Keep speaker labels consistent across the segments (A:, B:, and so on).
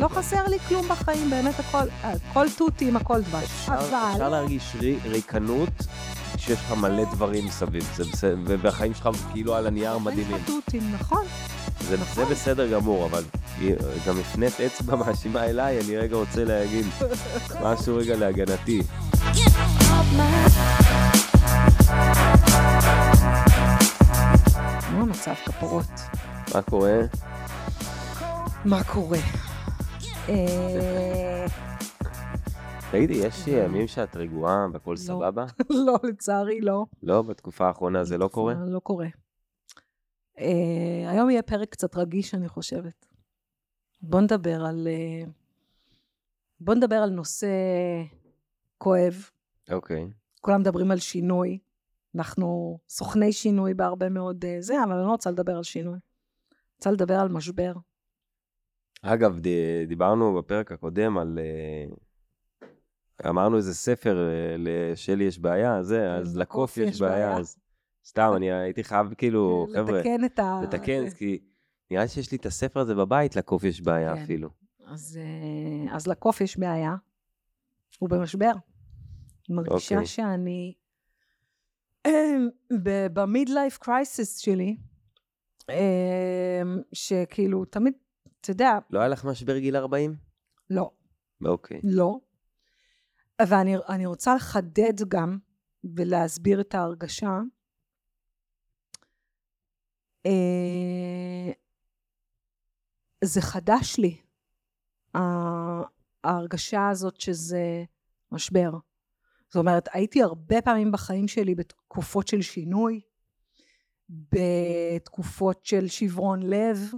A: לא חסר לי כלום בחיים, באמת הכל, הכל תותים, הכל דבש. אבל...
B: אפשר להרגיש רי, ריקנות כשיש לך מלא דברים מסביב, זה בסדר, והחיים שלך כאילו על הנייר מדהימים.
A: אין לך תותים, נכון.
B: זה,
A: נכון.
B: זה בסדר גמור, אבל גם הפנית אצבע מאשימה אליי, אני רגע רוצה להגיד משהו רגע להגנתי.
A: מה המצב כפרות?
B: מה קורה?
A: מה קורה? אה,
B: תגידי, יש ימים שאת רגועה והכל סבבה?
A: לא, לצערי לא.
B: לא? בתקופה האחרונה זה לא קורה?
A: לא קורה. אה, היום יהיה פרק קצת רגיש, אני חושבת. בוא נדבר על... אה, בוא נדבר על נושא כואב.
B: אוקיי.
A: כולם מדברים על שינוי. אנחנו סוכני שינוי בהרבה מאוד זה, אבל אני לא רוצה לדבר על שינוי. רוצה לדבר על משבר.
B: אגב, דיברנו בפרק הקודם על... אה, אמרנו איזה ספר, אה, לשלי יש בעיה, זה, אז לקוף יש בעיה, אז סתם, אני הייתי חייב כאילו, חבר'ה,
A: לתקן את ה...
B: לתקן, כי נראה לי שיש לי את הספר הזה בבית, לקוף יש בעיה
A: כן.
B: אפילו.
A: אז, אה, אז לקוף יש בעיה, הוא במשבר. מרגישה
B: אוקיי.
A: שאני במיד לייף קרייסיס שלי, שכאילו תמיד, אתה יודע,
B: לא היה לך משבר גיל 40?
A: לא,
B: אוקיי.
A: לא. ואני אני רוצה לחדד גם ולהסביר את ההרגשה. אה, זה חדש לי, ההרגשה הזאת שזה משבר. זאת אומרת, הייתי הרבה פעמים בחיים שלי בתקופות של שינוי, בתקופות של שברון לב,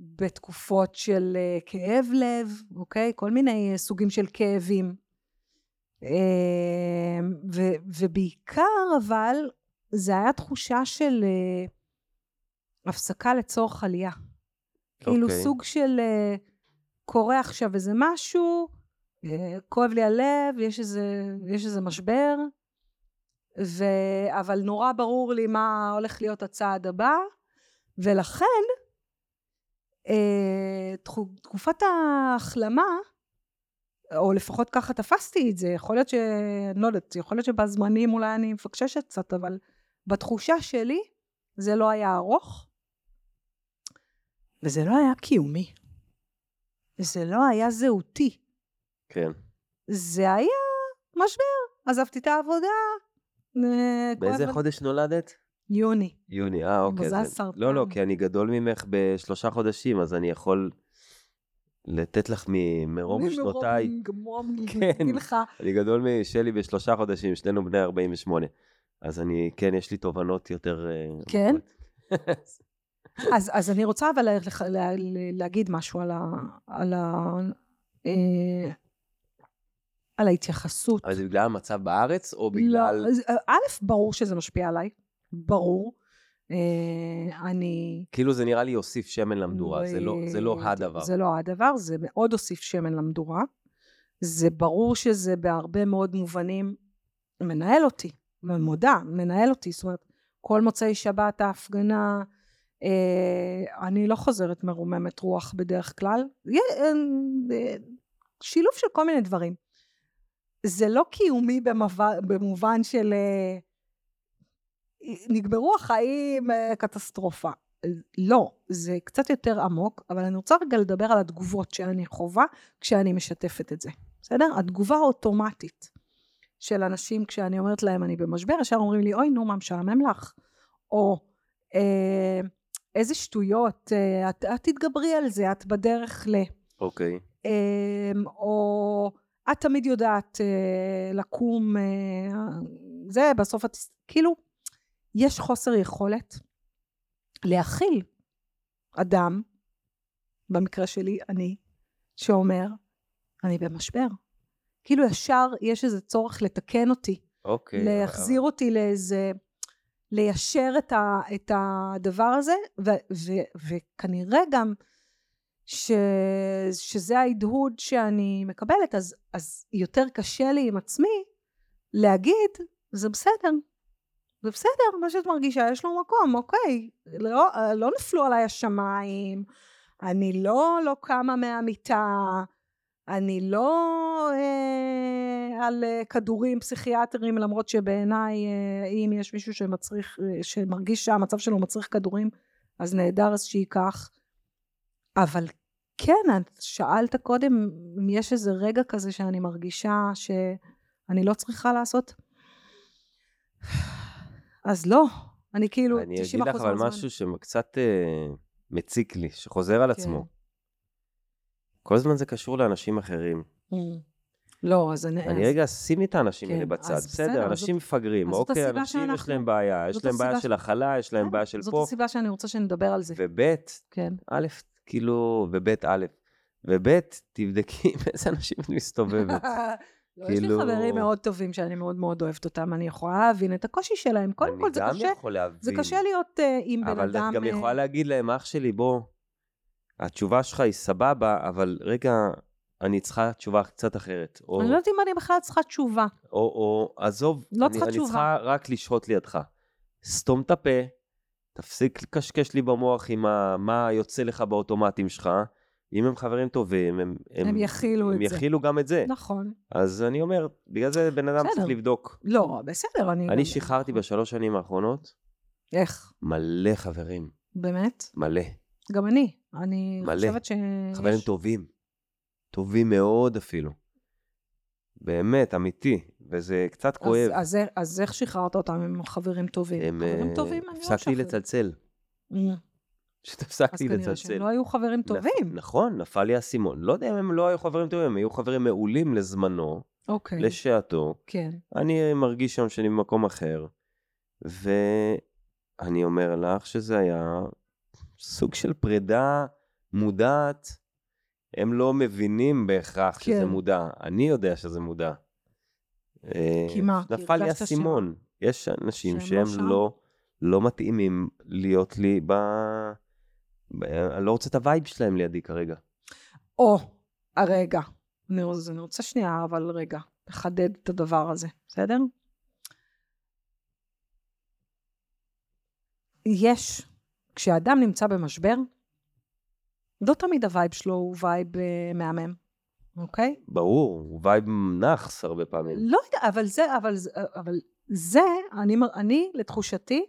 A: בתקופות של אה, כאב לב, אוקיי? כל מיני אה, סוגים של כאבים. אה, ו- ובעיקר אבל זה היה תחושה של אה, הפסקה לצורך עלייה. כאילו
B: אוקיי.
A: סוג של קורה עכשיו איזה משהו, כואב לי הלב, יש איזה, יש איזה משבר, ו... אבל נורא ברור לי מה הולך להיות הצעד הבא, ולכן אה, תקופת ההחלמה, או לפחות ככה תפסתי את זה, יכול להיות ש... אני לא יודעת, יכול להיות שבזמנים אולי אני מפקששת קצת, אבל בתחושה שלי זה לא היה ארוך, וזה לא היה קיומי. זה לא היה זהותי.
B: כן.
A: זה היה משבר. עזבתי את העבודה. אה,
B: באיזה חודש נולדת?
A: יוני.
B: יוני, אה, אוקיי.
A: מזל
B: זה-
A: סרטן.
B: לא, לא, כי אני גדול ממך בשלושה חודשים, אז אני יכול לתת לך מ- מרום שנותיי.
A: מרום,
B: כן.
A: אגיד לך,
B: אני גדול משלי בשלושה חודשים, שנינו בני 48. אז אני, כן, יש לי תובנות יותר... אה,
A: כן? אז, אז אני רוצה אבל לך- לה- לה- להגיד משהו על ה... על ה... על ההתייחסות.
B: אבל זה בגלל המצב בארץ, או
A: לא,
B: בגלל...
A: אה, א', ברור שזה משפיע עליי. ברור. אה, אני...
B: כאילו זה נראה לי יוסיף שמן למדורה, זה לא, זה לא הדבר.
A: זה לא הדבר, זה מאוד הוסיף שמן למדורה. זה ברור שזה בהרבה מאוד מובנים מנהל אותי, ומודה, מנהל אותי. זאת אומרת, כל מוצאי שבת ההפגנה, אה, אני לא חוזרת מרוממת רוח בדרך כלל. אה, אה, שילוב של כל מיני דברים. זה לא קיומי במובן, במובן של אה, נגמרו החיים, אה, קטסטרופה. לא, זה קצת יותר עמוק, אבל אני רוצה רגע לדבר על התגובות שאני חווה כשאני משתפת את זה. בסדר? התגובה האוטומטית של אנשים כשאני אומרת להם אני במשבר, ישר אומרים לי, אוי נו, מה משעמם לך? או אה, איזה שטויות, אה, את, את תתגברי על זה, את בדרך ל...
B: אוקיי.
A: אמ, או את תמיד יודעת אה, לקום, אה, זה בסוף את, כאילו, יש חוסר יכולת להכיל אדם, במקרה שלי אני, שאומר, אני במשבר. כאילו ישר יש איזה צורך לתקן אותי,
B: אוקיי.
A: להחזיר אותי לאיזה, ליישר את, ה, את הדבר הזה, ו, ו, וכנראה גם ש, שזה ההדהוד שאני מקבלת, אז, אז יותר קשה לי עם עצמי להגיד, זה בסדר, זה בסדר, מה שאת מרגישה, יש לו מקום, אוקיי. לא, לא נפלו עליי השמיים, אני לא לא קמה מהמיטה, אני לא אה, על אה, כדורים פסיכיאטריים, למרות שבעיניי, אה, אם יש מישהו שמצריך, אה, שמרגיש שהמצב שלו מצריך כדורים, אז נהדר אז שייקח. אבל כן, את שאלת קודם אם יש איזה רגע כזה שאני מרגישה שאני לא צריכה לעשות. אז לא, אני כאילו 90%
B: אני
A: מהזמן.
B: אגיד לך אבל משהו שקצת אה, מציק לי, שחוזר על
A: כן.
B: עצמו. כל הזמן זה קשור לאנשים אחרים.
A: Mm. לא, אז אני...
B: אני
A: אז-
B: רגע, שימי את האנשים
A: כן,
B: האלה בצד,
A: אז בסדר,
B: בסדר, אנשים מפגרים,
A: זאת
B: אוקיי,
A: הסיבה
B: אנשים יש
A: שאנחנו-
B: להם בעיה, יש
A: זאת
B: להם בעיה
A: הסיבה
B: של הכלה, יש להם
A: כן,
B: בעיה של
A: זאת
B: פה,
A: הסיבה שאני רוצה שנדבר על זה.
B: וב',
A: כן.
B: א', כאילו, וב', א', וב', תבדקי עם איזה אנשים את מסתובבת.
A: לא, יש לי
B: כאילו-
A: חברים מאוד טובים שאני מאוד מאוד אוהבת אותם, אני יכולה להבין את הקושי שלהם. קודם כל זה
B: אני
A: קשה,
B: גם יכול להבין.
A: זה קשה להיות אה, עם בן
B: אבל
A: אדם...
B: את גם
A: אה,
B: יכולה להגיד להם, אח שלי, בוא, התשובה שלך היא סבבה, אבל רגע, אני צריכה תשובה קצת אחרת. או,
A: אני לא יודעת אם אני בכלל צריכה תשובה.
B: או, או עזוב,
A: לא
B: אני,
A: צריכה
B: אני
A: תשובה.
B: צריכה רק לשהות לידך. סתום את הפה, תפסיק לקשקש לי במוח עם ה, מה יוצא לך באוטומטים שלך. אם הם חברים טובים, הם,
A: הם יכילו
B: הם
A: את זה.
B: יכילו גם את זה.
A: נכון.
B: אז אני אומר, בגלל זה בן אדם
A: בסדר.
B: צריך לבדוק.
A: לא, בסדר, אני...
B: אני שחררתי בשלוש שנים האחרונות
A: איך?
B: מלא חברים,
A: באמת?
B: מלא.
A: גם אני. אני
B: מלא.
A: חושבת ש...
B: חברים טובים. טובים מאוד אפילו. באמת, אמיתי. וזה קצת כואב.
A: אז, אז, אז איך שחררת אותם עם חברים טובים?
B: הם,
A: חברים
B: אה,
A: טובים, אני לא
B: הפסקתי
A: משחררת.
B: לצלצל.
A: Mm.
B: פשוט
A: אז
B: הפסקתי
A: כנראה
B: לצלצל.
A: שהם לא היו חברים טובים.
B: נכון, נפל לי האסימון. לא יודע אם הם לא היו חברים טובים, הם היו חברים מעולים לזמנו,
A: אוקיי,
B: לשעתו.
A: כן.
B: אני מרגיש שם שאני במקום אחר, ואני אומר לך שזה היה סוג של פרידה מודעת. הם לא מבינים בהכרח
A: כן.
B: שזה מודע, אני יודע שזה מודע. אה,
A: כי מה?
B: נפל לי האסימון. יש אנשים
A: שהם לא?
B: לא, לא מתאימים להיות לי ב... ב... אני לא רוצה את ה vibe שלהם לידי כרגע.
A: או, הרגע. אני רוצה, אני רוצה שנייה, אבל רגע, לחדד את הדבר הזה, בסדר? יש, כשאדם נמצא במשבר, לא תמיד ה vibe שלו הוא vibe אה, מהמם, אוקיי?
B: ברור, הוא vibe נאחס הרבה פעמים.
A: לא יודע, אבל זה, אבל, אבל זה, אני, אני, לתחושתי,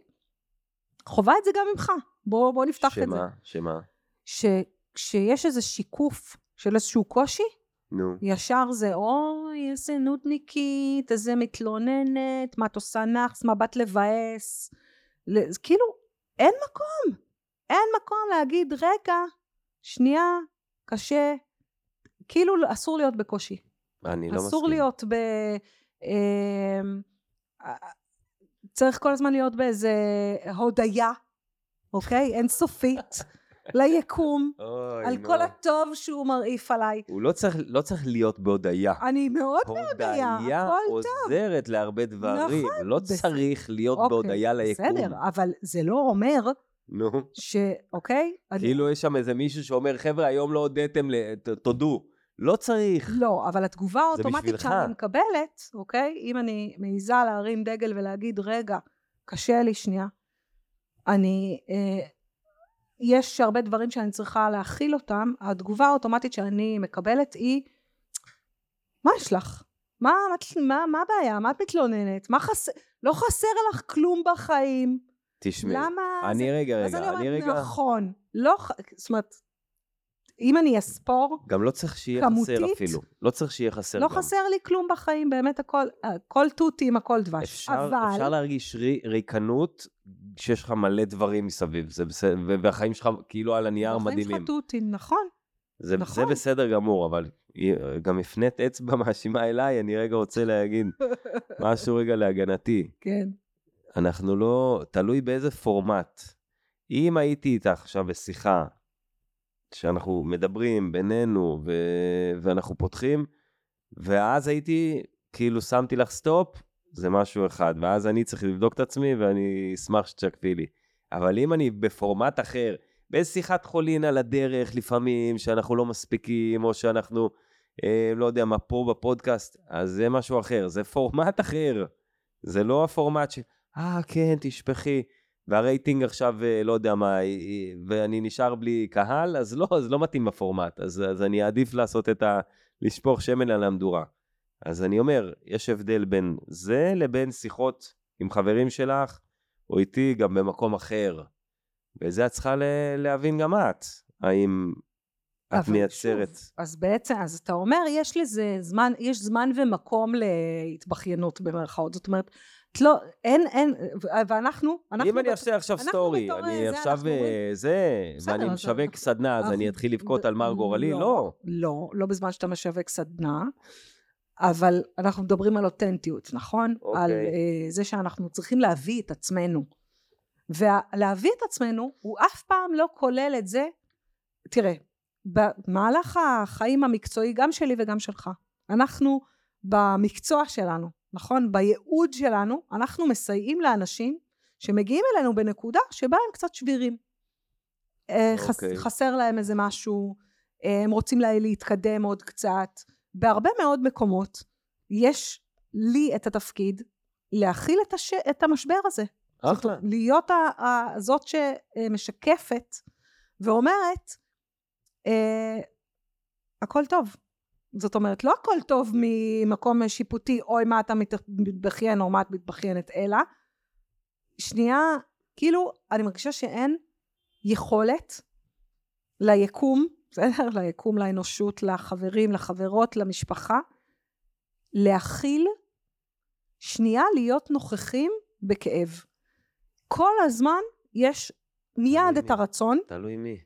A: חווה את זה גם ממך. בוא, בוא נפתח את זה.
B: שמה? שמה?
A: שכשיש איזה שיקוף של איזשהו קושי,
B: נו.
A: ישר זה, אוי, איזה נודניקית, איזה מתלוננת, מה את עושה נאחס, מה באת לבאס. כאילו, אין מקום. אין מקום להגיד, רגע, שנייה, קשה. כאילו, אסור להיות בקושי.
B: אני לא מסכים.
A: אסור להיות ב... אמ, צריך כל הזמן להיות באיזה הודיה, אוקיי? אינסופית, ליקום,
B: אוי,
A: על
B: נו.
A: כל הטוב שהוא מרעיף עליי.
B: הוא לא צריך, לא צריך להיות בהודיה.
A: אני מאוד בהודיה,
B: הודיה
A: הכל
B: עוזרת להרבה דברים.
A: נכון,
B: לא
A: בס-
B: צריך להיות
A: אוקיי,
B: בהודיה ליקום.
A: בסדר, אבל זה לא אומר
B: נו.
A: ש... אוקיי? אני-
B: כאילו יש שם איזה מישהו שאומר, חבר'ה, היום לא הודיתם, תודו. לא צריך.
A: לא, אבל התגובה האוטומטית. שאני מקבלת, אוקיי? אם אני מעיזה להרים דגל ולהגיד, רגע, קשה לי שנייה, אני... אה, יש הרבה דברים שאני צריכה להכיל אותם, התגובה האוטומטית שאני מקבלת היא, מה יש לך? מה, מה, מה, מה הבעיה? מה את מתלוננת? מה חסר? לא חסר לך כלום בחיים.
B: תשמעי,
A: למה...
B: אני
A: זה...
B: רגע,
A: אז
B: רגע,
A: אני
B: אני
A: אומרת,
B: רגע,
A: נכון. לא, זאת אומרת, אם אני אספור,
B: גם לא צריך שיהיה חסר
A: כמותית?
B: אפילו. לא צריך שיהיה חסר
A: לא
B: גם.
A: חסר לי כלום בחיים, באמת הכל, הכל תותים, הכל דבש.
B: אפשר,
A: אבל,
B: אפשר להרגיש רי, ריקנות כשיש לך מלא דברים מסביב, זה בסדר, והחיים שלך כאילו על הנייר
A: החיים
B: מדהימים.
A: שלך תותים, נכון.
B: זה,
A: נכון.
B: זה בסדר גמור, אבל גם הפנית אצבע מאשימה אליי, אני רגע רוצה להגיד משהו רגע להגנתי.
A: כן.
B: אנחנו לא, תלוי באיזה פורמט. אם הייתי איתך עכשיו בשיחה, שאנחנו מדברים בינינו ו... ואנחנו פותחים, ואז הייתי, כאילו שמתי לך סטופ, זה משהו אחד, ואז אני צריך לבדוק את עצמי ואני אשמח שתשקפי לי. אבל אם אני בפורמט אחר, בשיחת חולין על הדרך לפעמים, שאנחנו לא מספיקים, או שאנחנו, אה, לא יודע מה, פה בפודקאסט, אז זה משהו אחר, זה פורמט אחר. זה לא הפורמט ש... אה, כן, תשפכי. והרייטינג עכשיו, אה, לא יודע מה, ואני נשאר בלי קהל, אז לא, אז לא מתאים בפורמט. אז, אז אני אעדיף לעשות את ה... לשפוך שמן על המדורה. אז אני אומר, יש הבדל בין זה לבין שיחות עם חברים שלך, או איתי גם במקום אחר. וזה את צריכה להבין גם את, האם את מייצרת.
A: שוב, אז בעצם, אז אתה אומר, יש לזה זמן, יש זמן ומקום להתבכיינות במרכאות. זאת אומרת, את לא, אין, אין, ואנחנו, אנחנו...
B: אם אני אעשה עכשיו סטורי, אני עכשיו אה, זה, ואני משווק סדנה, אז אני אתחיל לבכות על מר גורלי? לא.
A: לא, לא בזמן שאתה משווק סדנה. אבל אנחנו מדברים על אותנטיות, נכון? Okay. על uh, זה שאנחנו צריכים להביא את עצמנו. ולהביא את עצמנו הוא אף פעם לא כולל את זה, תראה, במהלך החיים המקצועי גם שלי וגם שלך, אנחנו במקצוע שלנו, נכון? בייעוד שלנו, אנחנו מסייעים לאנשים שמגיעים אלינו בנקודה שבה הם קצת שבירים. Okay. אה, אוקיי. חסר להם איזה משהו, אה, הם רוצים להתקדם עוד קצת. בהרבה מאוד מקומות יש לי את התפקיד להכיל את, הש... את המשבר הזה.
B: אחלה.
A: להיות ה... ה... זאת שמשקפת ואומרת, אה, הכל טוב. זאת אומרת, לא הכל טוב ממקום שיפוטי, אוי מה אתה מתבכיין או מה את מתבכיינת, אלא שנייה, כאילו, אני מרגישה שאין יכולת ליקום בסדר? ליקום, לאנושות, לחברים, לחברות, למשפחה, להכיל שנייה להיות נוכחים בכאב. כל הזמן יש מיד את
B: מי.
A: הרצון.
B: תלוי מי.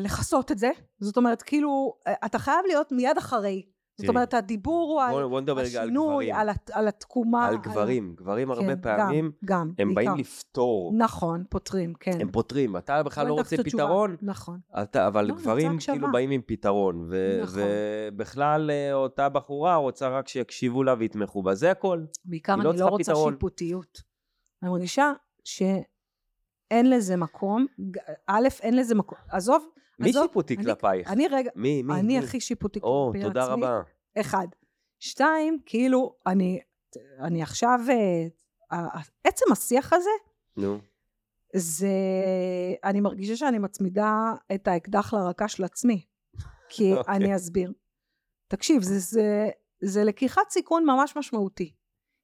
A: לכסות את זה, זאת אומרת כאילו אתה חייב להיות מיד אחרי, זאת אומרת, הדיבור הוא
B: על בוא נדבר
A: השינוי, על, על התקומה.
B: על גברים. על... גברים כן, הרבה פעמים, גם, הם. באים לפתור.
A: נכון, פותרים, כן.
B: הם פותרים. אתה בכלל לא רוצה פתרון.
A: נכון.
B: אתה, אבל לא, גברים כאילו באים עם פתרון. נכון. ובכלל אה, אותה בחורה רוצה רק שיקשיבו לה ויתמכו בה. זה הכל.
A: בעיקר לא אני לא, רוצה. שיפוטיות. אני מרגישה שאין לזה מקום. א', אין לזה מקום. עזוב.
B: מי עזוב, שיפוטי אני, כלפייך?
A: אני רגע,
B: מי, מי,
A: אני
B: מי?
A: הכי שיפוטי כלפי
B: עצמי. או, תודה רבה.
A: אחד. שתיים, כאילו, אני, אני עכשיו, אה, עצם השיח הזה,
B: נו.
A: זה, אני מרגישה שאני מצמידה את האקדח לרקה של עצמי. כי okay. אוקיי. אני אסביר. תקשיב, זה, זה, זה לקיחת סיכון ממש משמעותי.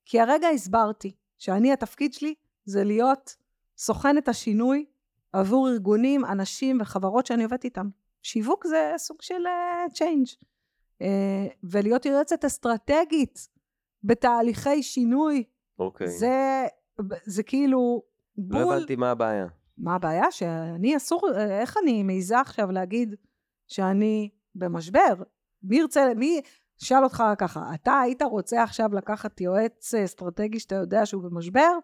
A: כי הרגע הסברתי שאני, התפקיד שלי זה להיות סוכנת השינוי עבור ארגונים, אנשים וחברות שאני עובדת איתם. שיווק זה סוג של uh, change. Uh, ולהיות יועצת אסטרטגית בתהליכי שינוי.
B: אוקיי. Okay.
A: זה, זה כאילו
B: בול... לא הבנתי מה הבעיה.
A: מה הבעיה? שאני אסור, איך אני מעיזה עכשיו להגיד שאני במשבר? מי ירצה, מי... שאל אותך ככה, אתה היית רוצה עכשיו לקחת יועץ אסטרטגי שאתה יודע שהוא במשבר?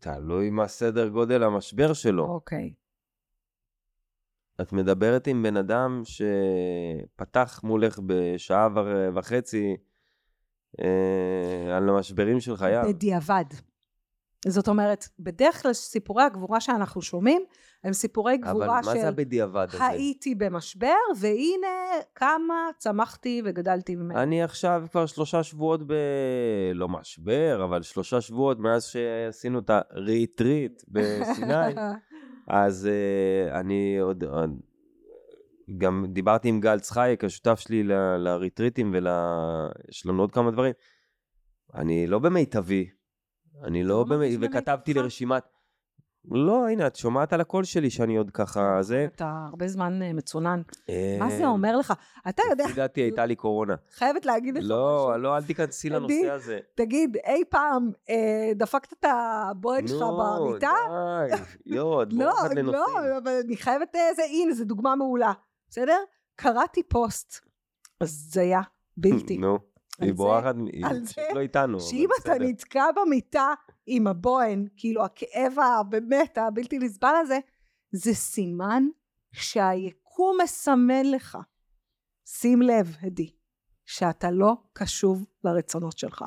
B: תלוי מה סדר גודל המשבר שלו.
A: אוקיי.
B: את מדברת עם בן אדם שפתח מולך בשעה וחצי אה, על המשברים של חייו.
A: בדיעבד. זאת אומרת, בדרך כלל סיפורי הגבורה שאנחנו שומעים, הם סיפורי גבורה של...
B: אבל מה זה הבדיעבד הזה?
A: הייתי במשבר, והנה כמה צמחתי וגדלתי ממנו.
B: אני עכשיו כבר שלושה שבועות ב... לא משבר, אבל שלושה שבועות מאז שעשינו את הריטריט בסיני. אז uh, אני עוד... גם דיברתי עם גל צחייק, השותף שלי ל... לריטריטים, ויש לנו עוד כמה דברים. אני לא במיטבי, אני לא באמת, וכתבתי לרשימת... לא, הנה, את שומעת על הקול שלי שאני עוד ככה, זה...
A: אתה הרבה זמן אה, מצונן. מה זה אומר לך? אתה יודע...
B: לפי דעתי הייתה לי קורונה.
A: חייבת להגיד לך
B: לא, משהו. לא, אל תיכנסי לנושא הזה.
A: תגיד, אי פעם אה, דפקת את הבוהן שלך במיטה?
B: נו, די, יואו, את בורחת לנושאים.
A: לא, לא, אבל אני חייבת... זה, הנה, זו דוגמה מעולה, בסדר? קראתי פוסט, הזיה, בלתי.
B: נו. היא בורחת, היא פשוט לא איתנו.
A: שאם אתה נתקע במיטה עם הבוהן, כאילו הכאב הבאמת הבלתי נסבל הזה, זה סימן שהיקום מסמן לך. שים לב, הדי, שאתה לא קשוב לרצונות שלך.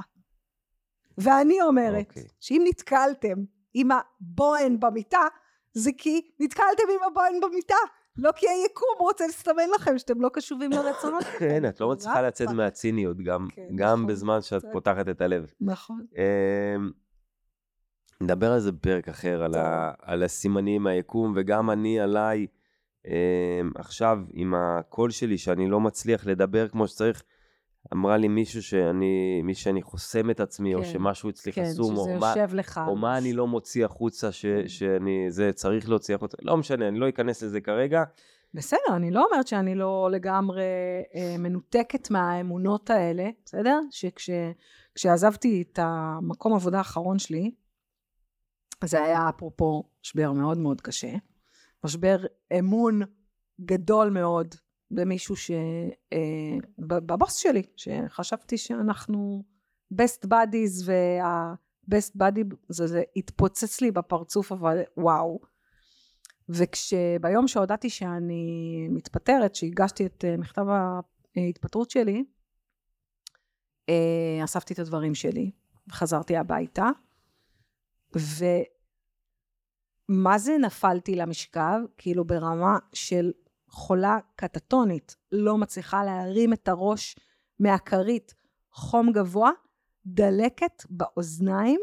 A: ואני אומרת, okay. אוקיי. שאם נתקלתם עם הבוהן במיטה, זה כי נתקלתם עם הבוהן במיטה. לא כי היקום רוצה לסמן לכם שאתם לא קשובים לרצונות.
B: כן, את לא מצליחה לצאת מהציניות, גם,
A: כן,
B: גם
A: נכון.
B: בזמן שאת פותחת את הלב.
A: נכון.
B: אמ, נדבר על זה בפרק אחר, על, ה, על הסימנים מהיקום, וגם אני עליי אמ, עכשיו עם הקול שלי, שאני לא מצליח לדבר כמו שצריך. אמרה לי מישהו שאני, מי שאני חוסם את עצמי, או
A: כן,
B: שמשהו אצלי
A: כן,
B: חסום, או מה,
A: לך.
B: או מה אני לא מוציא החוצה, ש, שאני, זה צריך להוציא החוצה, לא משנה, אני לא אכנס לזה כרגע.
A: בסדר, אני לא אומרת שאני לא לגמרי אה, מנותקת מהאמונות האלה, בסדר? שכשעזבתי את המקום עבודה האחרון שלי, זה היה אפרופו משבר מאוד מאוד קשה. משבר אמון גדול מאוד במישהו ש... אה, בבוס שלי, שחשבתי שאנחנו best buddies וה-best buddy זה, זה התפוצץ לי בפרצוף אבל וואו. וכשביום שהודעתי שאני מתפטרת, שהגשתי את אה, מכתב ההתפטרות שלי, אה, אספתי את הדברים שלי וחזרתי הביתה, ומה זה נפלתי למשכב? כאילו ברמה של חולה קטטונית, לא מצליחה להרים את הראש מהכרית, חום גבוה, דלקת באוזניים,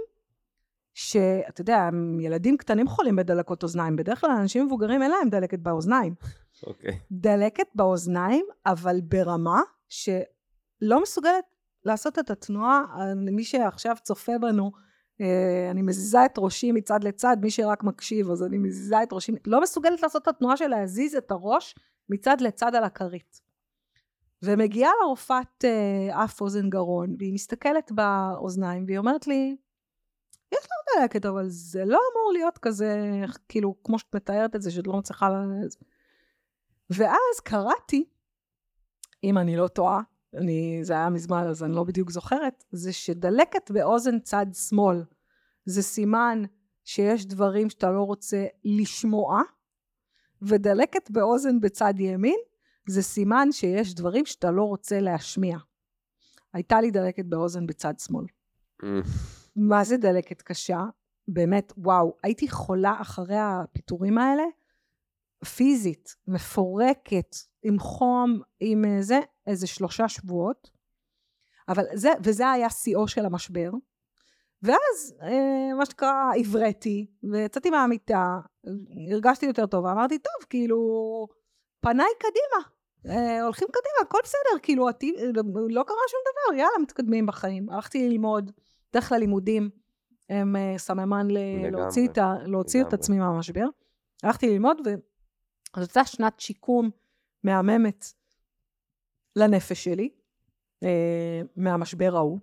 A: שאתה יודע, ילדים קטנים חולים בדלקות אוזניים, בדרך כלל אנשים מבוגרים אין להם דלקת באוזניים.
B: אוקיי.
A: דלקת באוזניים, אבל ברמה שלא מסוגלת לעשות את התנועה, מי שעכשיו צופה בנו, אני מזיזה את ראשי מצד לצד, מי שרק מקשיב, אז אני מזיזה את ראשי, לא מסוגלת לעשות את התנועה של להזיז את הראש מצד לצד על הכרית. ומגיעה לרופאת אה, אף אוזן גרון, והיא מסתכלת באוזניים, והיא אומרת לי, יש לו דלקת, אבל זה לא אמור להיות כזה, כאילו, כמו שאת מתארת את זה, שאת לא מצליחה... ואז קראתי, אם אני לא טועה, אני, זה היה מזמן אז אני לא בדיוק זוכרת, זה שדלקת באוזן צד שמאל זה סימן שיש דברים שאתה לא רוצה לשמוע, ודלקת באוזן בצד ימין זה סימן שיש דברים שאתה לא רוצה להשמיע. הייתה לי דלקת באוזן בצד שמאל.
B: אמ,
A: מה זה דלקת קשה? באמת, וואו, הייתי חולה אחרי הפיטורים האלה, פיזית, מפורקת, עם חום, עם אה, זה, איזה שלושה שבועות. אבל זה, וזה היה שיאו של המשבר. ואז, אה, מה שנקרא, הבראתי, ויצאתי מהמיטה, הרגשתי יותר טוב, ואמרתי, טוב, כאילו, פניי קדימה. אה, הולכים קדימה, הכל בסדר, כאילו, עתיד, לא קרה שום דבר, יאללה, מתקדמים בחיים. הלכתי ללמוד, דרך כלל לימודים הם סממן ל-
B: לגמרי,
A: להוציא, את, להוציא את
B: לגמרי.
A: עצמי מהמשבר. הלכתי ללמוד, וזו הייתה שנת שיקום מהממת לנפש שלי, אה, מהמשבר ההוא.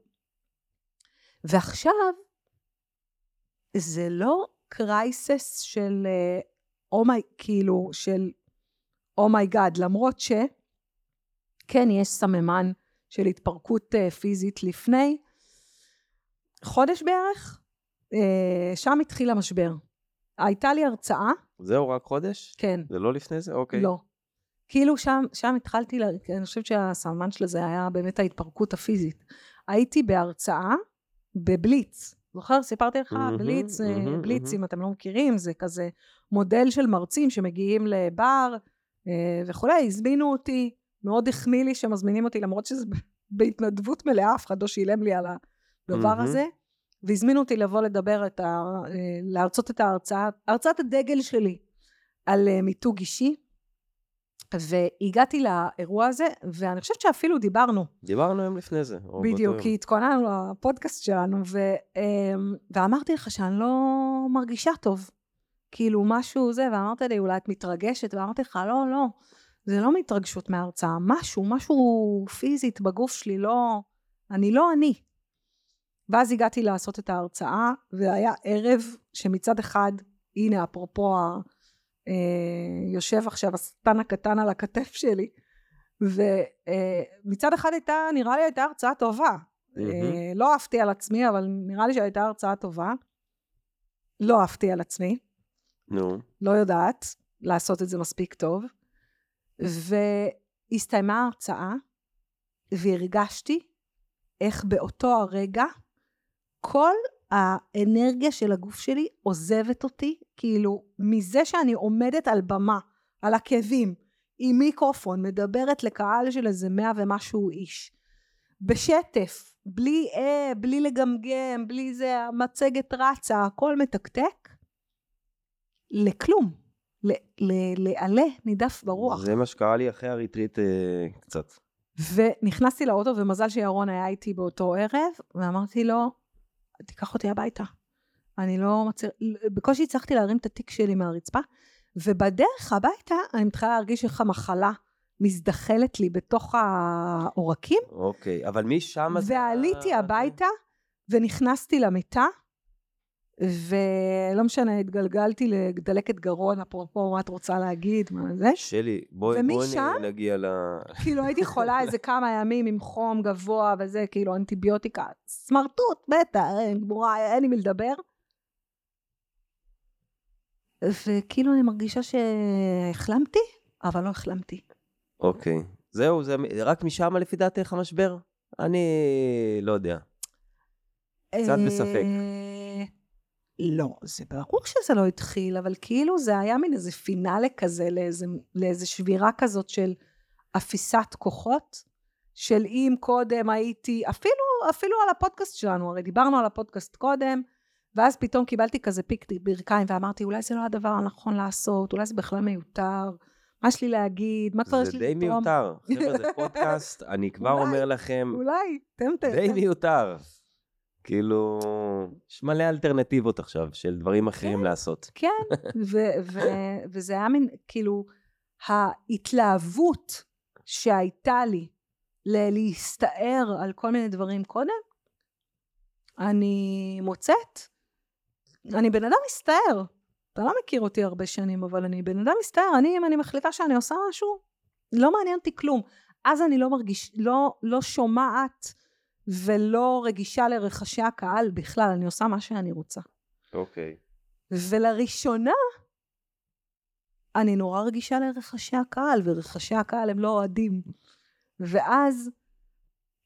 A: ועכשיו, זה לא crisis של oh my, כאילו, של oh my god, למרות ש... כן, יש סממן של התפרקות אה, פיזית לפני חודש בערך, אה, שם התחיל המשבר. הייתה לי הרצאה,
B: זהו, רק חודש?
A: כן,
B: זה לא לפני זה? אוקיי.
A: לא. כאילו שם, שם התחלתי, לה, אני חושבת שהסממן של זה היה באמת ההתפרקות הפיזית. הייתי בהרצאה בבליץ. זוכר? סיפרתי לך?
B: מהמם,
A: בליץ,
B: מהמם,
A: בליץ,
B: מהמם.
A: אם אתם לא מכירים, זה כזה מודל של מרצים שמגיעים לבר אה, וכולי, הזמינו אותי, מאוד החמיא לי שמזמינים אותי, למרות שזה בהתנדבות מלאה, אף אחד לא שילם לי על הדבר
B: מהמם.
A: הזה, והזמינו אותי לבוא לדבר את ה... אה, להרצות את ההרצאה, הרצאת הדגל שלי על אה, מיתוג אישי. והגעתי לאירוע הזה, ואני חושבת שאפילו דיברנו,
B: דיברנו היום לפני זה.
A: בדיוק. כי התכוננו לפודקאסט שלנו, ו, אמ, ואמרתי לך שאני לא מרגישה טוב. כאילו משהו זה, ואמרת לי, אולי את מתרגשת, ואמרתי לך, לא, לא, זה לא מהתרגשות מההרצאה, משהו, משהו פיזית בגוף שלי, לא, אני לא אני. ואז הגעתי לעשות את ההרצאה, והיה ערב שמצד אחד, הנה, אפרופו, ה- אה, יושב עכשיו השטן הקטן על הכתף שלי, ומצד אחד הייתה, נראה לי הייתה הרצאה טובה. אה, לא אהבתי על עצמי, אבל נראה לי שהייתה הרצאה טובה. לא אהבתי על עצמי,
B: נו.
A: לא יודעת לעשות את זה מספיק טוב. והסתיימה ההרצאה, והרגשתי איך באותו הרגע כל האנרגיה של הגוף שלי עוזבת אותי, כאילו מזה שאני עומדת על במה על הכאבים, עם מיקרופון, מדברת לקהל של איזה מאה ומשהו איש. בשטף, בלי אה, בלי לגמגם, בלי זה, המצגת רצה, הכל מתקתק, לכלום. לעלה נידף ברוח.
B: זה מה שקרה לי אחרי הריטריט אה, קצת.
A: ונכנסתי לאוטו, ומזל שירון היה איתי באותו ערב, ואמרתי לו, תיקח אותי הביתה. אני לא מצליח, בקושי הצלחתי להרים את התיק שלי מהרצפה, ובדרך הביתה אני מתחילה להרגיש איך המחלה מזדחלת לי בתוך העורקים.
B: אוקיי, אבל משם...
A: ועליתי הביתה, ונכנסתי למיטה, ולא משנה, התגלגלתי לדלקת גרון, אפרופו מה את רוצה להגיד, מה זה.
B: שלי, בואי בוא נגיע ל...
A: כאילו הייתי חולה איזה כמה ימים עם חום גבוה וזה, כאילו אנטיביוטיקה, סמרטוט, בטח, אין גמורה, אין עם מי לדבר. וכאילו אני מרגישה שהחלמתי, אבל לא החלמתי.
B: אוקיי. זהו, זה רק משם לפי דעתך המשבר? אני לא יודע. קצת בספק.
A: לא, זה ברור שזה לא התחיל, אבל כאילו זה היה מין איזה פינאלה כזה לאיזה, לאיזה שבירה כזאת של אפיסת כוחות, של אם קודם הייתי, אפילו, אפילו על הפודקאסט שלנו, הרי דיברנו על הפודקאסט קודם, ואז פתאום קיבלתי כזה פיק ברכיים ואמרתי, אולי זה לא הדבר הנכון לעשות, אולי זה בכלל מיותר. מה יש לי להגיד? מה כבר יש לי
B: לתרום? זה די מיותר. חבר'ה, זה פודקאסט, אני כבר אומר לכם...
A: אולי, תן תן.
B: די מיותר. כאילו, יש מלא אלטרנטיבות עכשיו של דברים אחרים
A: כן,
B: לעשות.
A: כן, וזה היה מין, כאילו, ההתלהבות שהייתה לי להסתער על כל מיני דברים קודם, אני מוצאת, אני בן אדם מסתער. אתה לא מכיר אותי הרבה שנים, אבל אני בן אדם מסתער. אני, אם אני מחליטה שאני עושה משהו, לא מעניין אותי כלום. אז אני לא מרגיש, לא, לא שומעת ולא רגישה לרחשי הקהל בכלל, אני עושה מה שאני רוצה.
B: אוקיי. Okay.
A: ולראשונה, אני נורא רגישה לרחשי הקהל, ורחשי הקהל הם לא אוהדים. ואז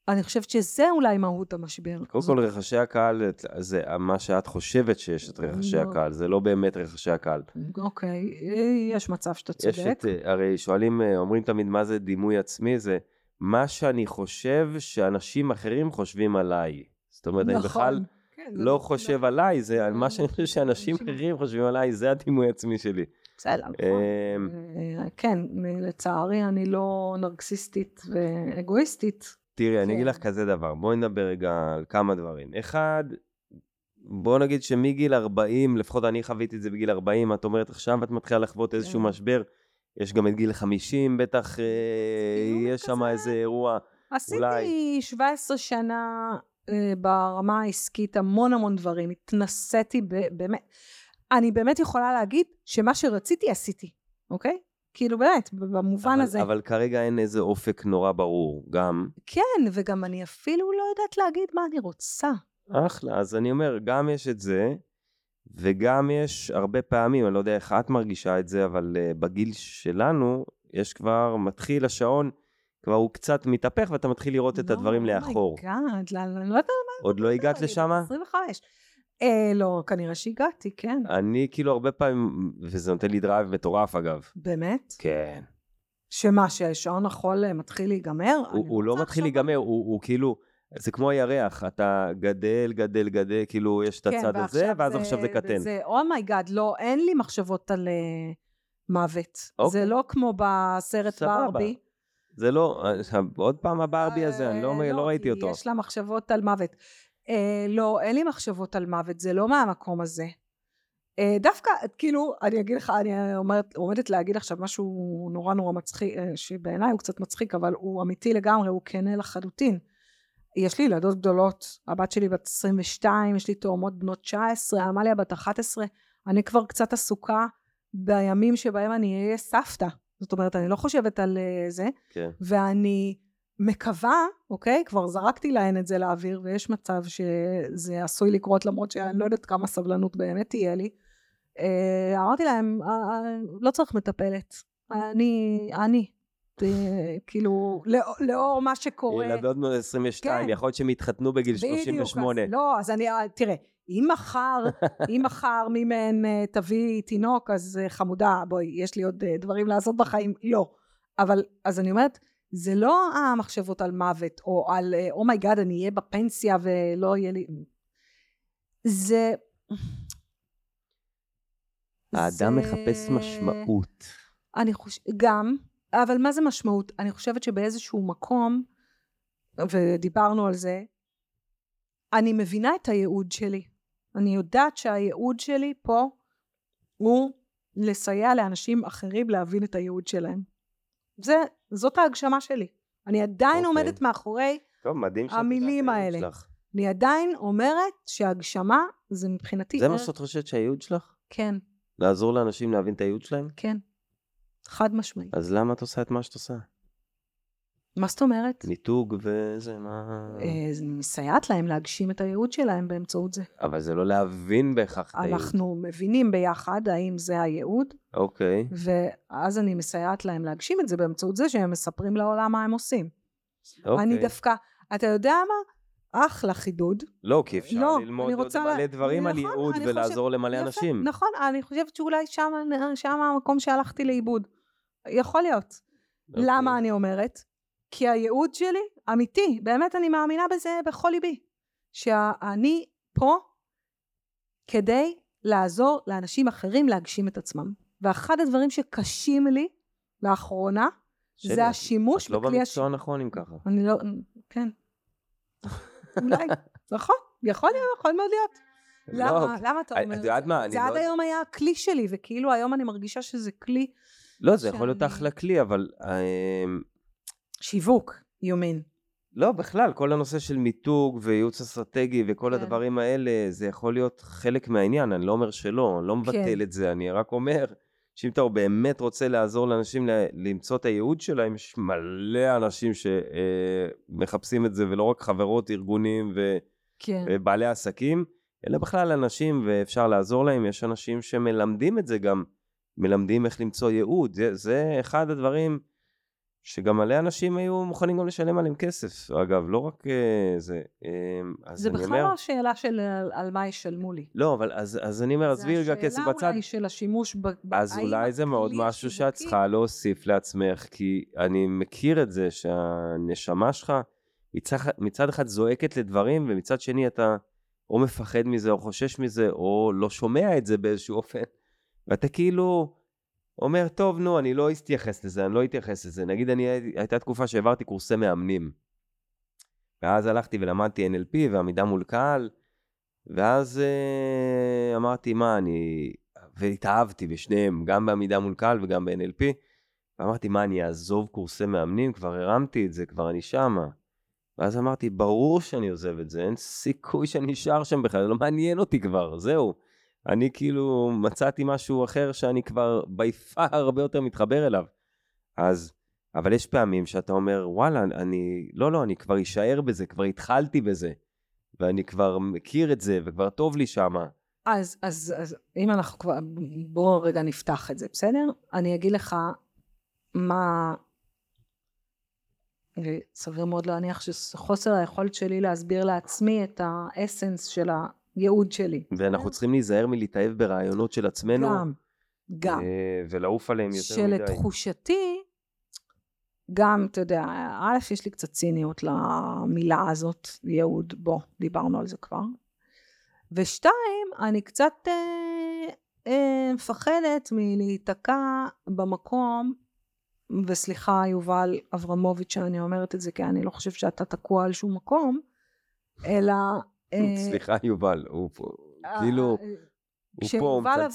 A: אני חושבת שזה אולי מהות המשבר.
B: קודם כל, רחשי הקהל זה מה שאת חושבת שיש את רחשי לא. הקהל, זה לא באמת רחשי הקהל.
A: אוקיי, יש מצב שאתה צודק. יש את,
B: הרי שואלים, אומרים תמיד מה זה דימוי עצמי, זה מה שאני חושב שאנשים אחרים חושבים עליי. זאת אומרת, נכון. אני בכלל כן, לא חושב נכון. עליי, זה מה שאני חושב שאנשים אחרים חושבים עליי, זה הדימוי עצמי שלי.
A: בסדר, נכון. אמ, אה, כן, לצערי אני לא נרקסיסטית ואגואיסטית.
B: תראי, אני אגיד כן. לך כזה דבר, בואי נדבר רגע על כמה דברים. אחד, בוא נגיד שמגיל 40, לפחות אני חוויתי את זה בגיל 40, את אומרת עכשיו את מתחילה לחוות איזשהו כן. משבר, יש גם את גיל 50, בטח אה, יש שם איזה אירוע.
A: עשיתי אולי... 17 שנה אה, ברמה העסקית המון המון דברים, התנסיתי באמת. אני באמת יכולה להגיד שמה שרציתי עשיתי, אוקיי? כאילו באמת, במובן
B: אבל,
A: הזה.
B: אבל כרגע אין איזה אופק נורא ברור, גם.
A: כן, וגם אני אפילו לא יודעת להגיד מה אני רוצה.
B: אחלה, אז אני אומר, גם יש את זה, וגם יש הרבה פעמים, אני לא יודע איך את מרגישה את זה, אבל אה, בגיל שלנו, יש כבר, מתחיל השעון, כבר הוא קצת מתהפך, ואתה מתחיל לראות לא, את הדברים לאחור.
A: oh my god, לא, אני לא יודעת מה...
B: עוד לא הגעת לשם?
A: 25. אה, לא, כנראה שהגעתי, כן.
B: אני כאילו הרבה פעמים, וזה נותן לי drive מטורף אגב.
A: באמת?
B: כן.
A: שמה, שהשעון החול אה, מתחיל להיגמר?
B: הוא, הוא לא מתחיל להיגמר, הוא, הוא כאילו, זה כמו הירח, אתה גדל, גדל, גדל, כאילו יש את כן, הצד הזה, ואז זה, עכשיו זה קטן.
A: זה, oh my god, oh לא, אין לי מחשבות על אה, מוות. אוקיי. זה לא כמו בסרט סבבה. ברבי.
B: זה לא, עוד פעם הברבי הזה, אני לא, לא, לא ראיתי אותו.
A: יש לה מחשבות על מוות. אה, לא, אין לי מחשבות על מוות, זה לא מהמקום הזה. אה, דווקא, כאילו, אני אגיד לך, אני אומרת, עומדת להגיד עכשיו משהו נורא נורא מצחיק, אה, שבעיניי הוא קצת מצחיק, אבל הוא אמיתי לגמרי, הוא כנה לחלוטין. יש לי ילדות גדולות, הבת שלי בת 22, יש לי תאומות בנות 19, עמליה בת 11, אני כבר קצת עסוקה בימים שבהם אני אהיה סבתא. זאת אומרת, אני לא חושבת על uh, זה, כן. ואני מקווה, אוקיי? כבר זרקתי להן את זה לאוויר, ויש מצב שזה עשוי לקרות למרות שאני לא יודעת כמה סבלנות באמת תהיה לי. אה, אמרתי להם, אה, אה, לא צריך מטפלת. אני, אני. כאילו, לאור מה שקורה.
B: ילדות בנות 22, כן. יכול להיות שהם יתחתנו בגיל 38.
A: בדיוק, לא, אז אני, תראה, אם מחר, אם מחר מי מהן אה, תביא תינוק, אז אה, חמודה, בואי, יש לי עוד אה, דברים לעשות בחיים. לא. אבל, אז אני אומרת, זה לא המחשבות על מוות, או על oh my god, oh אני אהיה בפנסיה ולא יהיה לי... זה...
B: האדם זה... מחפש משמעות.
A: אני חושבת, גם, אבל מה זה משמעות? אני חושבת שבאיזשהו מקום, ודיברנו על זה, אני מבינה את הייעוד שלי. אני יודעת שהייעוד שלי פה הוא לסייע לאנשים אחרים להבין את הייעוד שלהם. זה, זאת ההגשמה שלי. אני עדיין okay. אוקיי. עומדת מאחורי
B: טוב, מדהים
A: המילים האלה. שלך. אני עדיין אומרת שהגשמה זה מבחינתי...
B: זה מה שאת חושבת שהייעוד שלך?
A: כן.
B: לעזור לאנשים להבין את הייעוד שלהם?
A: כן. חד משמעית.
B: אז למה את עושה את מה שאת עושה?
A: מה זאת אומרת?
B: מיתוג וזה, מה...
A: אה, מסייעת להם להגשים את הייעוד שלהם באמצעות זה.
B: אבל זה לא להבין בהכרח את הייעוד.
A: אנחנו מבינים ביחד האם זה הייעוד.
B: אוקיי.
A: ואז אני מסייעת להם להגשים את זה באמצעות זה שהם מספרים לעולם מה הם עושים. אוקיי. אני דווקא, אתה יודע מה? אחלה חידוד.
B: לא, כי אפשר לא, ללמוד עוד מלא דברים נכון, על ייעוד ולעזור חושב, למלא יפה, אנשים.
A: נכון, אני חושבת שאולי שם, שם המקום שהלכתי לאיבוד. יכול להיות. אוקיי. למה אני אומרת? כי הייעוד שלי אמיתי, באמת אני מאמינה בזה בכל ליבי, שאני פה כדי לעזור לאנשים אחרים להגשים את עצמם. ואחד הדברים שקשים לי לאחרונה, שלי, זה השימוש
B: בכלי... את לא במקצוע הש... נכון אם ככה.
A: אני לא... כן. אולי. נכון, יכול להיות, יכול מאוד להיות. לא, למה, למה אתה אומר את זה? זה עד היום היה הכלי שלי, וכאילו היום אני מרגישה שזה כלי...
B: לא, זה יכול להיות אחלה כלי, אבל אמ,
A: שיווק, you mean.
B: לא, בכלל, כל הנושא של מיתוג וייעוץ אסטרטגי וכל כן. הדברים האלה, זה יכול להיות חלק מהעניין, אני לא אומר שלא, אני לא מבטל כן. את זה, אני רק אומר שאם אתה באמת רוצה לעזור לאנשים למצוא את הייעוד שלהם, יש מלא אנשים שמחפשים את זה, ולא רק חברות, ארגונים ו... כן. ובעלי עסקים, אלא בכלל אנשים, ואפשר לעזור להם, יש אנשים שמלמדים את זה גם, מלמדים איך למצוא ייעוד, זה, זה אחד הדברים... שגם מלא אנשים היו מוכנים גם לשלם עליהם כסף, אגב, לא רק uh, זה. Uh,
A: זה בכלל אומר... לא השאלה של על, על מה ישלמו לי.
B: לא, אבל אז, אז אני אומר, עזבי רגע כסף בצד.
A: זה השאלה אולי של השימוש ב...
B: אז אולי זה מאוד משהו שאת צריכה להוסיף לעצמך, כי אני מכיר את זה שהנשמה שלך מצד, מצד אחד זועקת לדברים, ומצד שני אתה או מפחד מזה, או חושש מזה, או לא שומע את זה באיזשהו אופן, ואתה כאילו... אומר, טוב, נו, אני לא אתייחס לזה, אני לא אתייחס לזה. נגיד, אני, הייתה תקופה שהעברתי קורסי מאמנים. ואז הלכתי ולמדתי NLP ועמידה מול קהל, ואז אה, אמרתי, מה, אני... והתאהבתי בשניהם, גם בעמידה מול קהל וגם ב-NLP. ואמרתי, מה, אני אעזוב קורסי מאמנים? כבר הרמתי את זה, כבר אני שמה. ואז אמרתי, ברור שאני עוזב את זה, אין סיכוי שאני אשאר שם בכלל, זה לא מעניין אותי כבר, זהו. אני כאילו מצאתי משהו אחר שאני כבר ביפר הרבה יותר מתחבר אליו. אז, אבל יש פעמים שאתה אומר, וואלה, אני, לא, לא, אני כבר אשאר בזה, כבר התחלתי בזה, ואני כבר מכיר את זה, וכבר טוב לי שמה.
A: אז, אז, אז אם אנחנו כבר, בואו רגע נפתח את זה, בסדר? אני אגיד לך מה, סביר מאוד להניח שחוסר היכולת שלי להסביר לעצמי את האסנס של ה... הייעוד שלי.
B: ואנחנו צריכים להיזהר מלהתאהב ברעיונות של עצמנו.
A: גם, גם.
B: אה, ולעוף עליהם יותר
A: מדי. שלתחושתי, גם, אתה יודע, א', יש לי קצת ציניות למילה הזאת, ייעוד, בוא, דיברנו על זה כבר. ושתיים, אני קצת אה, אה, מפחדת מלהיתקע במקום, וסליחה, יובל אברמוביץ', שאני אומרת את זה, כי אני לא חושבת שאתה תקוע על שום מקום, אלא
B: סליחה, יובל, הוא פה, אה, כאילו, אה.
A: כשיובל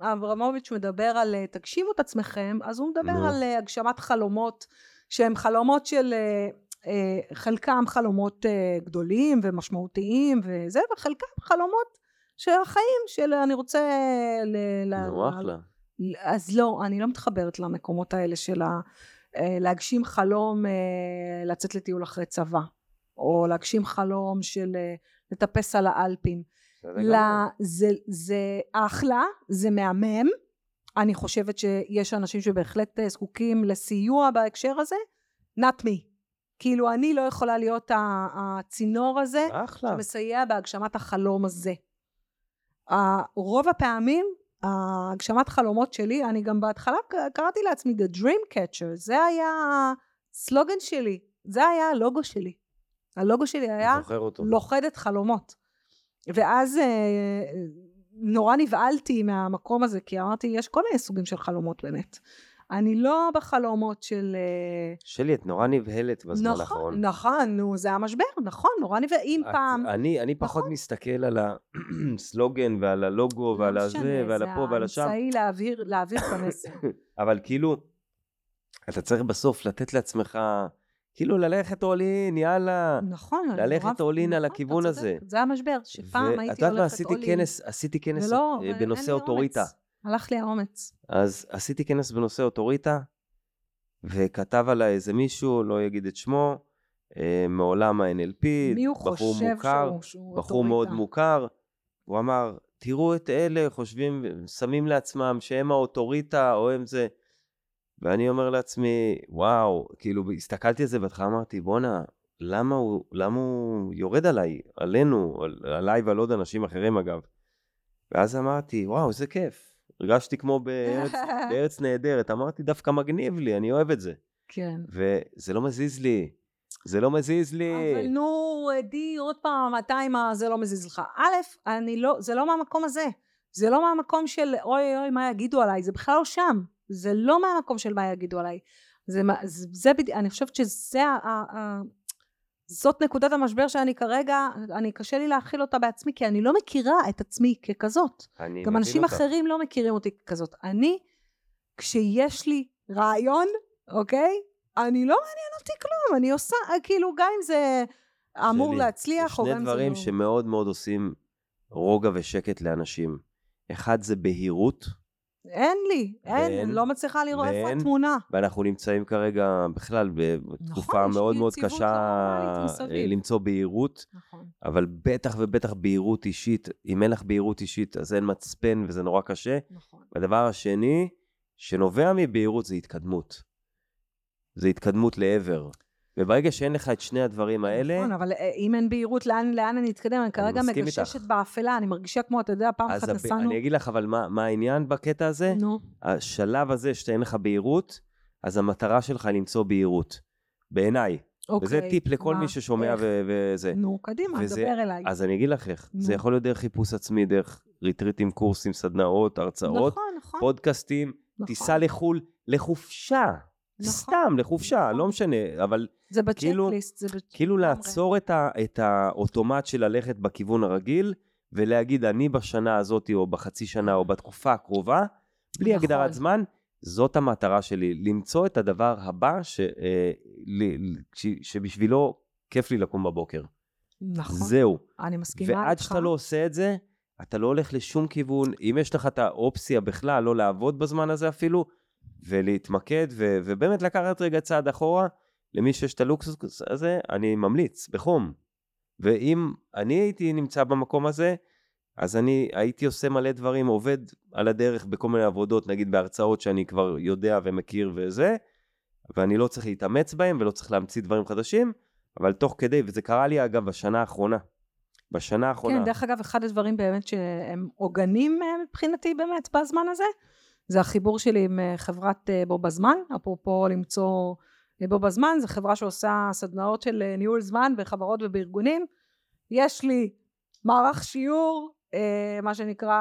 A: אברמוביץ' מדבר על תגשימו את עצמכם, אז הוא מדבר על הגשמת חלומות, שהם חלומות של, חלקם חלומות גדולים ומשמעותיים וזה, וחלקם חלומות של החיים, של אני רוצה...
B: נו, אחלה.
A: אז לא, אני לא מתחברת למקומות האלה של להגשים חלום לצאת לטיול אחרי צבא, או להגשים חלום של לטפס על האלפים. לה, זה, זה אחלה, זה מהמם. אני חושבת שיש אנשים שבהחלט אה, זקוקים לסיוע בהקשר הזה. not me. כאילו אני לא יכולה להיות הצינור הזה
B: אחלה.
A: שמסייע בהגשמת החלום הזה. רוב הפעמים הגשמת חלומות שלי, אני גם בהתחלה קראתי לעצמי The Dream Catcher, זה היה הסלוגן שלי, זה היה הלוגו שלי. הלוגו שלי היה לוכדת חלומות. ואז אה, נורא נבהלתי מהמקום הזה, כי אמרתי, יש כל מיני סוגים של חלומות באמת. אני לא בחלומות של... אה,
B: שלי, את נורא נבהלת בזמן
A: נכון,
B: האחרון.
A: נכון, נו, זה המשבר, נכון, נורא נבהלת. אם פעם...
B: אני, אני פחות נכון. מסתכל על הסלוגן ועל הלוגו ועל לא הזה ועל הפה ועל השם.
A: זה האמצעי להעביר, להעביר את המסר.
B: אבל כאילו, אתה צריך בסוף לתת לעצמך... כאילו ללכת אולין, יאללה.
A: נכון.
B: ללכת אולין על נכון, הכיוון הזה.
A: זה המשבר, שפעם הייתי הולכת
B: אולין. עשיתי כנס ולא, בנושא אוטוריטה.
A: הלך לי האומץ.
B: אז עשיתי כנס בנושא אוטוריטה, וכתב עליי איזה מישהו, לא אגיד את שמו, אה, מעולם ה-NLP,
A: חושב מוכר,
B: בחור? מאוד מוכר. הוא אמר, תראו את אלה, חושבים, שמים לעצמם שהם האוטוריטה, או הם זה. ואני אומר לעצמי, וואו, כאילו, הסתכלתי על זה בהתחלה, אמרתי, בואנה, למה הוא, למה הוא יורד עליי, עלינו, על, עליי ועל עוד אנשים אחרים אגב. ואז אמרתי, וואו, איזה כיף. הרגשתי כמו בארץ, בארץ נהדרת, אמרתי, דווקא מגניב לי, אני אוהב את זה.
A: כן.
B: וזה לא מזיז לי. זה לא מזיז לי.
A: אבל נו, עדי, עוד פעם, מתי מה זה לא מזיז לך? א', אני לא, זה לא מהמקום הזה. זה לא מהמקום של אוי אוי מה יגידו עליי, זה בכלל לא שם. זה לא מהמקום של מה יגידו עליי. זה, זה, זה אני חושבת שזה זאת נקודת המשבר שאני כרגע, אני קשה לי להכיל אותה בעצמי, כי אני לא מכירה את עצמי ככזאת. גם אנשים אותה. אחרים לא מכירים אותי ככזאת. אני, כשיש לי רעיון, אוקיי? אני לא מעניין אותי כלום, אני עושה, כאילו, גם אם זה אמור שלי, להצליח, או גם אם זה...
B: שני דברים לא... שמאוד מאוד עושים רוגע ושקט לאנשים. אחד זה בהירות,
A: אין לי, אין, ואין, לא מצליחה לראות איפה התמונה.
B: ואנחנו נמצאים כרגע בכלל בתקופה נכון, מאוד מאוד קשה אה, למצוא בהירות, נכון. אבל בטח ובטח בהירות אישית, אם אין לך בהירות אישית אז אין מצפן וזה נורא קשה. נכון. והדבר השני שנובע מבהירות זה התקדמות. זה התקדמות לעבר. וברגע שאין לך את שני הדברים האלה...
A: נכון, אבל אה, אם אין בהירות, לאן, לאן אני אתקדם? אני כרגע מגששת באפלה, אני מרגישה כמו, אתה יודע, פעם אחת נסענו...
B: אני אגיד לך, אבל מה, מה העניין בקטע הזה? נו. השלב הזה שאין לך בהירות, אז המטרה שלך למצוא בהירות. בעיניי. אוקיי. וזה טיפ לכל מה? מי ששומע ו- וזה.
A: נו, קדימה, וזה, דבר אליי.
B: אז אני אגיד לך איך. נו. זה יכול להיות דרך חיפוש עצמי, דרך ריטריטים, קורסים, סדנאות, הרצאות, נכון, נכון. פודקאסטים, נכון. טיסה לחו"ל, לחופשה. נכון. סתם, לחופשה, לא משנה, אבל...
A: זה כאילו- בצ'קליסט, זה
B: בצ'קליסט. כאילו לעצור את, ה, את האוטומט של ללכת בכיוון הרגיל, ולהגיד, אני בשנה הזאת, או בחצי שנה, או בתקופה הקרובה, בלי נכון. הגדרת זמן, זאת המטרה שלי, למצוא את הדבר הבא ש, אה, ל, ש, שבשבילו כיף לי לקום בבוקר.
A: נכון.
B: זהו.
A: אני מסכימה איתך.
B: ועד שאתה לא עושה את זה, אתה לא הולך לשום כיוון. אם יש לך את האופציה בכלל לא לעבוד בזמן הזה אפילו, ולהתמקד, ו, ובאמת לקחת רגע צעד אחורה, למי שיש את הלוקסוס הזה, אני ממליץ, בחום. ואם אני הייתי נמצא במקום הזה, אז אני הייתי עושה מלא דברים, עובד על הדרך בכל מיני עבודות, נגיד בהרצאות שאני כבר יודע ומכיר וזה, ואני לא צריך להתאמץ בהם ולא צריך להמציא דברים חדשים, אבל תוך כדי, וזה קרה לי אגב בשנה האחרונה. בשנה האחרונה.
A: כן, דרך אגב, אחד הדברים באמת שהם עוגנים אה, מבחינתי באמת בזמן הזה, זה החיבור שלי עם אה, חברת אה, בו בזמן, אפרופו למצוא בו בזמן, זו חברה שעושה סדנאות של ניהול זמן בחברות ובארגונים. יש לי מערך שיעור, מה שנקרא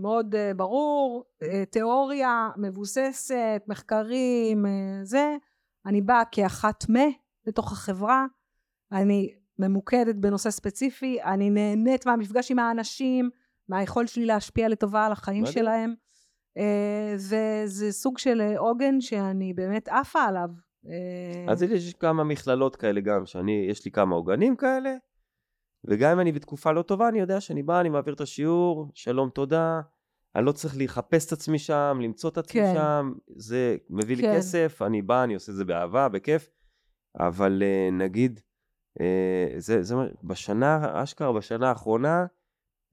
A: מאוד ברור, תיאוריה מבוססת, מחקרים, זה. אני באה כאחת מה לתוך החברה, אני ממוקדת בנושא ספציפי, אני נהנית מהמפגש עם האנשים, מהיכולת שלי להשפיע לטובה על החיים שלהם. וזה אה, סוג של אה, עוגן שאני באמת עפה עליו.
B: אה, אז יש כמה מכללות כאלה גם, שאני, יש לי כמה עוגנים כאלה, וגם אם אני בתקופה לא טובה, אני יודע שאני בא, אני מעביר את השיעור, שלום, תודה. אני לא צריך לחפש את עצמי שם, למצוא את עצמי כן. שם, זה מביא כן. לי כסף, אני בא, אני עושה את זה באהבה, בכיף, אבל נגיד, זה, זה בשנה, אשכרה בשנה האחרונה,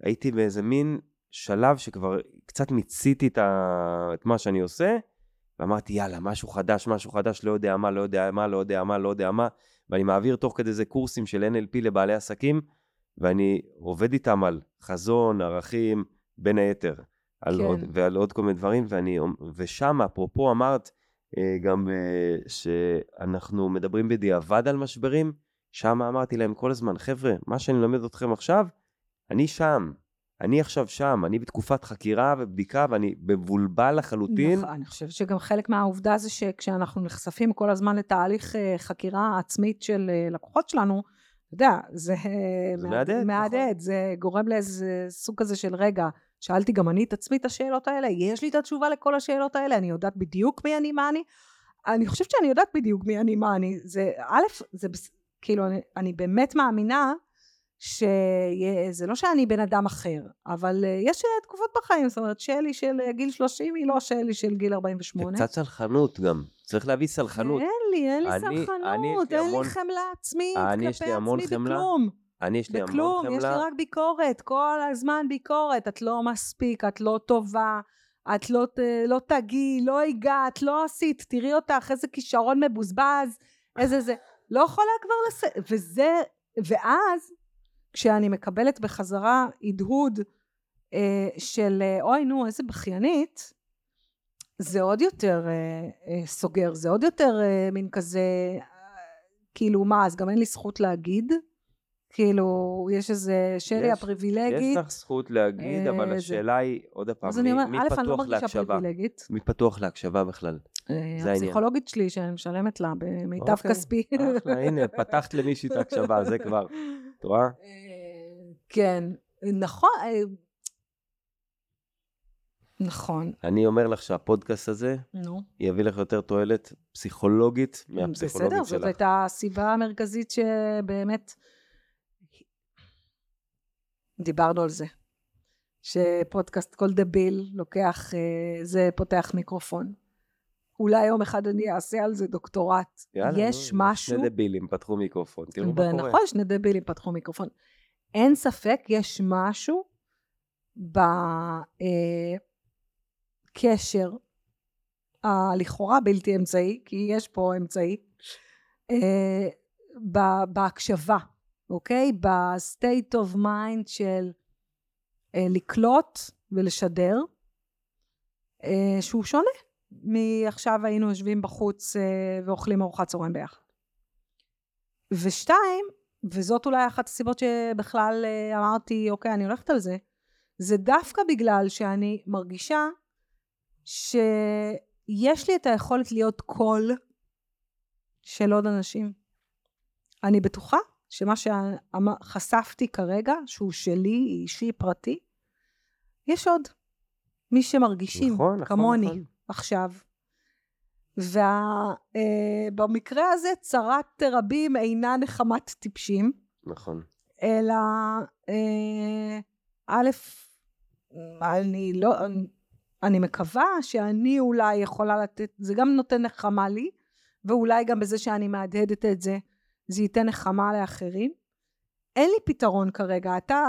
B: הייתי באיזה מין שלב שכבר קצת מיציתי את, ה... את מה שאני עושה, ואמרתי, יאללה, משהו חדש, משהו חדש, לא יודע מה, לא יודע מה, לא יודע מה, לא יודע מה, ואני מעביר תוך כדי זה קורסים של NLP לבעלי עסקים, ואני עובד איתם על חזון, ערכים, בין היתר, על
A: כן.
B: עוד, ועל עוד כל מיני דברים, ואני, ושם, אפרופו אמרת, אה, גם אה, שאנחנו מדברים בדיעבד על משברים, שם אמרתי להם כל הזמן, חבר'ה, מה שאני לומד אתכם עכשיו, אני שם. אני עכשיו שם, אני בתקופת חקירה ובדיקה ואני מבולבל לחלוטין.
A: נכון, אני חושבת שגם חלק מהעובדה זה שכשאנחנו נחשפים כל הזמן לתהליך אה, חקירה עצמית של אה, לקוחות שלנו, אתה יודע, זה, אה,
B: זה מהדהד, נכון.
A: זה גורם לאיזה סוג כזה של רגע, שאלתי גם אני את עצמי את השאלות האלה, יש לי את התשובה לכל השאלות האלה, אני יודעת בדיוק מי אני, מה אני. אני חושבת שאני יודעת בדיוק מי אני, מה אני. זה, א', זה, כאילו, אני, אני באמת מאמינה שזה לא שאני בן אדם אחר, אבל אה, יש אה, תקופות בחיים, זאת אומרת, שלי של אה, גיל 30 היא לא שלי של גיל 48.
B: וקצת סלחנות גם, צריך להביא סלחנות.
A: אין לי, אין לי
B: אני- אני,
A: סלחנות,
B: לי
A: אין
B: המון-
A: לי חמלה עצמית,
B: אני,
A: כלפי עצמי
B: חמלה.
A: בכלום.
B: אני, יש לי המון
A: בכלום, יש לי
B: חמלה.
A: רק ביקורת, כל הזמן ביקורת, את לא מספיק, את לא טובה, את לא, לא תגיעי, לא הגעת, לא עשית, תראי אותך, איזה כישרון מבוזבז, איזה זה, לא יכולה כבר לס... וזה, ואז, כשאני מקבלת בחזרה הדהוד אה, של אה, אוי נו, איזה בכיינית, זה עוד יותר אה, אה, סוגר, זה עוד יותר אה, מין כזה, אה, כאילו מה, אז גם אין לי זכות להגיד? כאילו, יש איזה שלי
B: יש-
A: הפריבילגית.
B: יש לך זכות להגיד, אבל
A: אה, זה-
B: השאלה היא, עוד פעם,
A: אז
B: מי,
A: אני אומרת,
B: מי
A: א', אני לא
B: פתוח
A: מרגישה
B: להקשבה?
A: פריבילגית.
B: מי פתוח להקשבה בכלל?
A: אה,
B: זה.
A: הפסיכולוגית שלי, שאני משלמת לה במיטב
B: אוקיי,
A: כספי.
B: אחלה, הנה, פתחת למישהי את ההקשבה, זה כבר, את רואה?
A: כן, נכון. אה, נכון,
B: אני אומר לך שהפודקאסט הזה
A: נו.
B: יביא לך יותר תועלת פסיכולוגית מהפסיכולוגית
A: בסדר, זאת
B: שלך.
A: הייתה הסיבה המרכזית שבאמת דיברנו על זה. שפודקאסט כל דביל לוקח, אה, זה פותח מיקרופון. אולי יום אחד אני אעשה על זה דוקטורט.
B: יאללה,
A: יש
B: נו,
A: משהו...
B: שני דבילים פתחו מיקרופון, תראו מה קורה.
A: נכון, שני דבילים פתחו מיקרופון. אין ספק, יש משהו בקשר הלכאורה בלתי אמצעי, כי יש פה אמצעי, אה, בהקשבה, אוקיי? ב-state of mind של אה, לקלוט ולשדר, אה, שהוא שונה מעכשיו היינו יושבים בחוץ אה, ואוכלים ארוחת צהריים ביחד. ושתיים, וזאת אולי אחת הסיבות שבכלל אה, אמרתי, אוקיי, אני הולכת על זה, זה דווקא בגלל שאני מרגישה שיש לי את היכולת להיות קול של עוד אנשים. אני בטוחה שמה שחשפתי כרגע, שהוא שלי, אישי, פרטי, יש עוד. מי שמרגישים
B: נכון, נכון,
A: כמוני
B: נכון.
A: עכשיו. ובמקרה הזה צרת רבים אינה נחמת טיפשים,
B: נכון.
A: אלא אה, א', אני לא, אני מקווה שאני אולי יכולה לתת, זה גם נותן נחמה לי, ואולי גם בזה שאני מהדהדת את זה, זה ייתן נחמה לאחרים. אין לי פתרון כרגע, אתה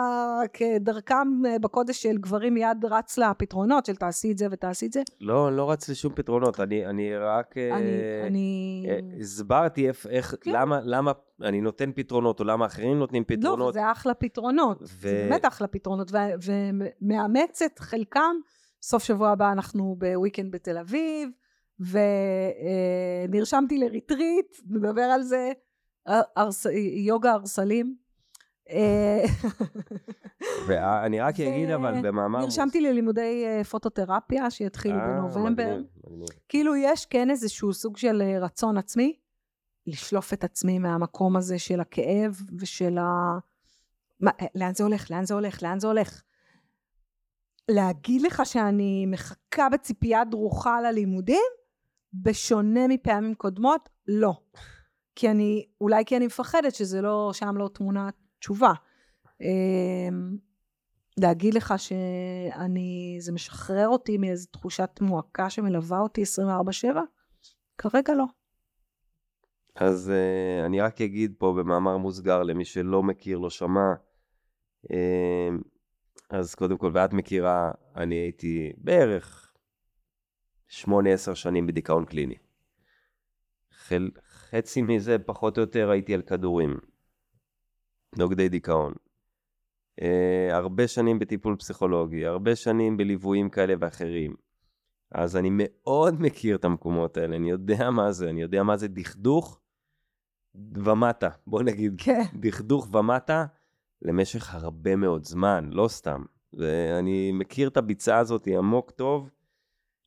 A: כדרכם אה, בקודש של גברים מיד רץ לפתרונות של תעשי את זה ותעשי את זה.
B: לא, אני לא רץ לשום פתרונות, אני, אני רק אה,
A: אני, אני...
B: אה, הסברתי איך, איך
A: כן.
B: למה, למה אני נותן פתרונות, או למה אחרים נותנים
A: לא,
B: פתרונות.
A: וזה אחלה פתרונות,
B: ו-
A: זה באמת אחלה פתרונות, ו- ומאמצת חלקם, סוף שבוע הבא אנחנו בוויקנד בתל אביב, ונרשמתי לריטריט, נדבר על זה, ארס, יוגה ארסלים. אה,
B: ואני רק אגיד אבל במאמר...
A: נרשמתי ללימודי אה, פוטותרפיה שיתחילו
B: אה,
A: בנובמבר. כאילו יש כן איזשהו סוג של רצון עצמי, לשלוף את עצמי מהמקום הזה של הכאב ושל ה... מה, לאן זה הולך? לאן זה הולך? לאן זה הולך? להגיד לך שאני מחכה בציפייה דרוכה ללימודים? בשונה מפעמים קודמות, לא. כי אני, אולי כי אני מפחדת שזה לא, שם לא תמונת תשובה. אמ, להגיד לך שאני, זה משחרר אותי מאיזו תחושת מועקה שמלווה אותי 24/7? כרגע לא.
B: אז uh, אני רק אגיד פה במאמר מוסגר למי שלא מכיר, לא שמע. Uh, אז קודם כל, ואת מכירה, אני הייתי בערך 8-10 שנים בדיכאון קליני. חל, חצי מזה, פחות או יותר, הייתי על כדורים. נוגדי דיכאון. אה, הרבה שנים בטיפול פסיכולוגי, הרבה שנים בליוויים כאלה ואחרים. אז אני מאוד מכיר את המקומות האלה, אני יודע מה זה, אני יודע מה זה דכדוך ומטה, בוא נגיד,
A: כן.
B: דכדוך ומטה למשך הרבה מאוד זמן, לא סתם. ואני מכיר את הביצה הזאת עמוק טוב.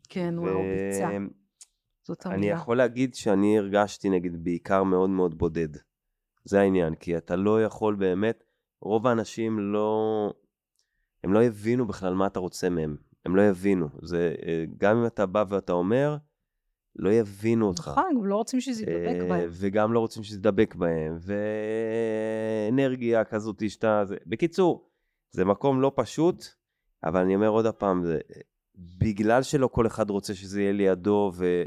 A: כן, וואו, ביצה. זאת המילה.
B: אני יכול להגיד שאני הרגשתי, נגיד, בעיקר מאוד מאוד בודד. זה העניין, כי אתה לא יכול באמת, רוב האנשים לא, הם לא הבינו בכלל מה אתה רוצה מהם. הם לא יבינו. זה, אה, גם אם אתה בא ואתה אומר, לא יבינו אותך.
A: נכון, לא רוצים שזה ידבק
B: אה,
A: בהם.
B: וגם לא רוצים שזה ידבק בהם, ואנרגיה כזאת שאתה... זה... בקיצור, זה מקום לא פשוט, אבל אני אומר עוד הפעם, זה... בגלל שלא כל אחד רוצה שזה יהיה לידו, ו...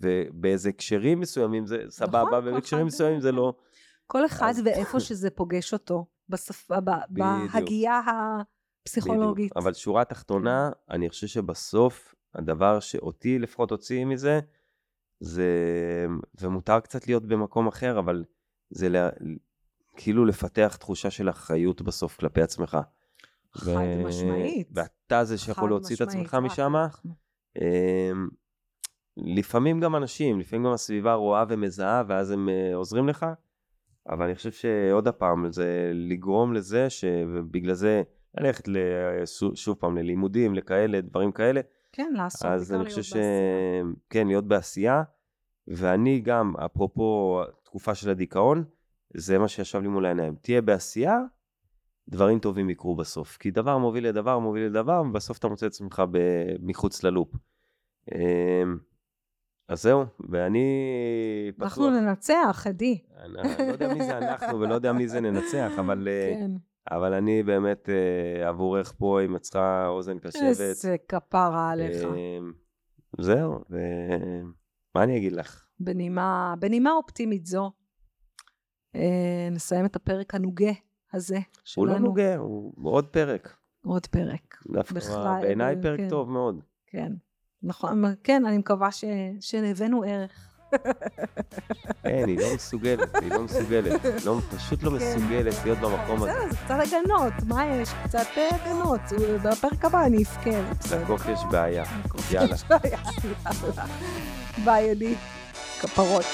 B: ובאיזה הקשרים מסוימים זה סבבה,
A: נכון,
B: ובהקשרים מסוימים זה לא.
A: כל אחד ואיפה שזה פוגש אותו, בשפה, ב-
B: בדיוק.
A: בהגייה הפסיכולוגית.
B: בדיוק. אבל שורה תחתונה, אני חושב שבסוף, הדבר שאותי לפחות הוציא מזה, זה, ומותר קצת להיות במקום אחר, אבל זה לה, כאילו לפתח תחושה של אחריות בסוף כלפי עצמך.
A: חד משמעית.
B: ואתה זה שיכול להוציא את עצמך משם. אמ, לפעמים גם אנשים, לפעמים גם הסביבה רואה ומזהה, ואז הם אה, עוזרים לך, אבל אני חושב שעוד הפעם, זה לגרום לזה, ש... ובגלל זה ללכת שוב פעם ללימודים, לכאלה, דברים כאלה,
A: כן, לעשות,
B: אז אני חושב ש...
A: בעשייה.
B: כן, להיות בעשייה, ואני גם, אפרופו תקופה של הדיכאון, זה מה שישב לי מול העיניים. תהיה בעשייה, דברים טובים יקרו בסוף. כי דבר מוביל לדבר, מוביל לדבר, ובסוף אתה מוצא את עצמך מחוץ ללופ. אז זהו, ואני פתוח.
A: אנחנו ננצח, עדי.
B: אני לא יודע מי זה אנחנו ולא יודע מי זה ננצח, אבל, אה,
A: כן.
B: אבל אני באמת אה, עבורך פה, אם את צריכה אוזן קשבת.
A: איזה כפרה עליך.
B: אמ, זהו, ומה אני אגיד לך?
A: בנימה, בנימה אופטימית זו, אה, נסיים את הפרק הנוגה הזה
B: הוא לא
A: שלנו.
B: נוגע, הוא עוד פרק.
A: עוד פרק.
B: דווקא בעיניי
A: אה,
B: פרק
A: כן.
B: טוב מאוד.
A: כן. נכון, כן, אני מקווה ש... שהבאנו ערך.
B: אין, היא לא מסוגלת, היא לא מסוגלת. לא, פשוט לא
A: כן.
B: מסוגלת להיות במקום הזה.
A: בסדר, זה קצת הגנות, מה יש? קצת אה, הגנות. בפרק הבא אני אבכה.
B: לקוף יש בעיה. יאללה.
A: יש בעיה, יאללה. ביי, עדי. כפרות.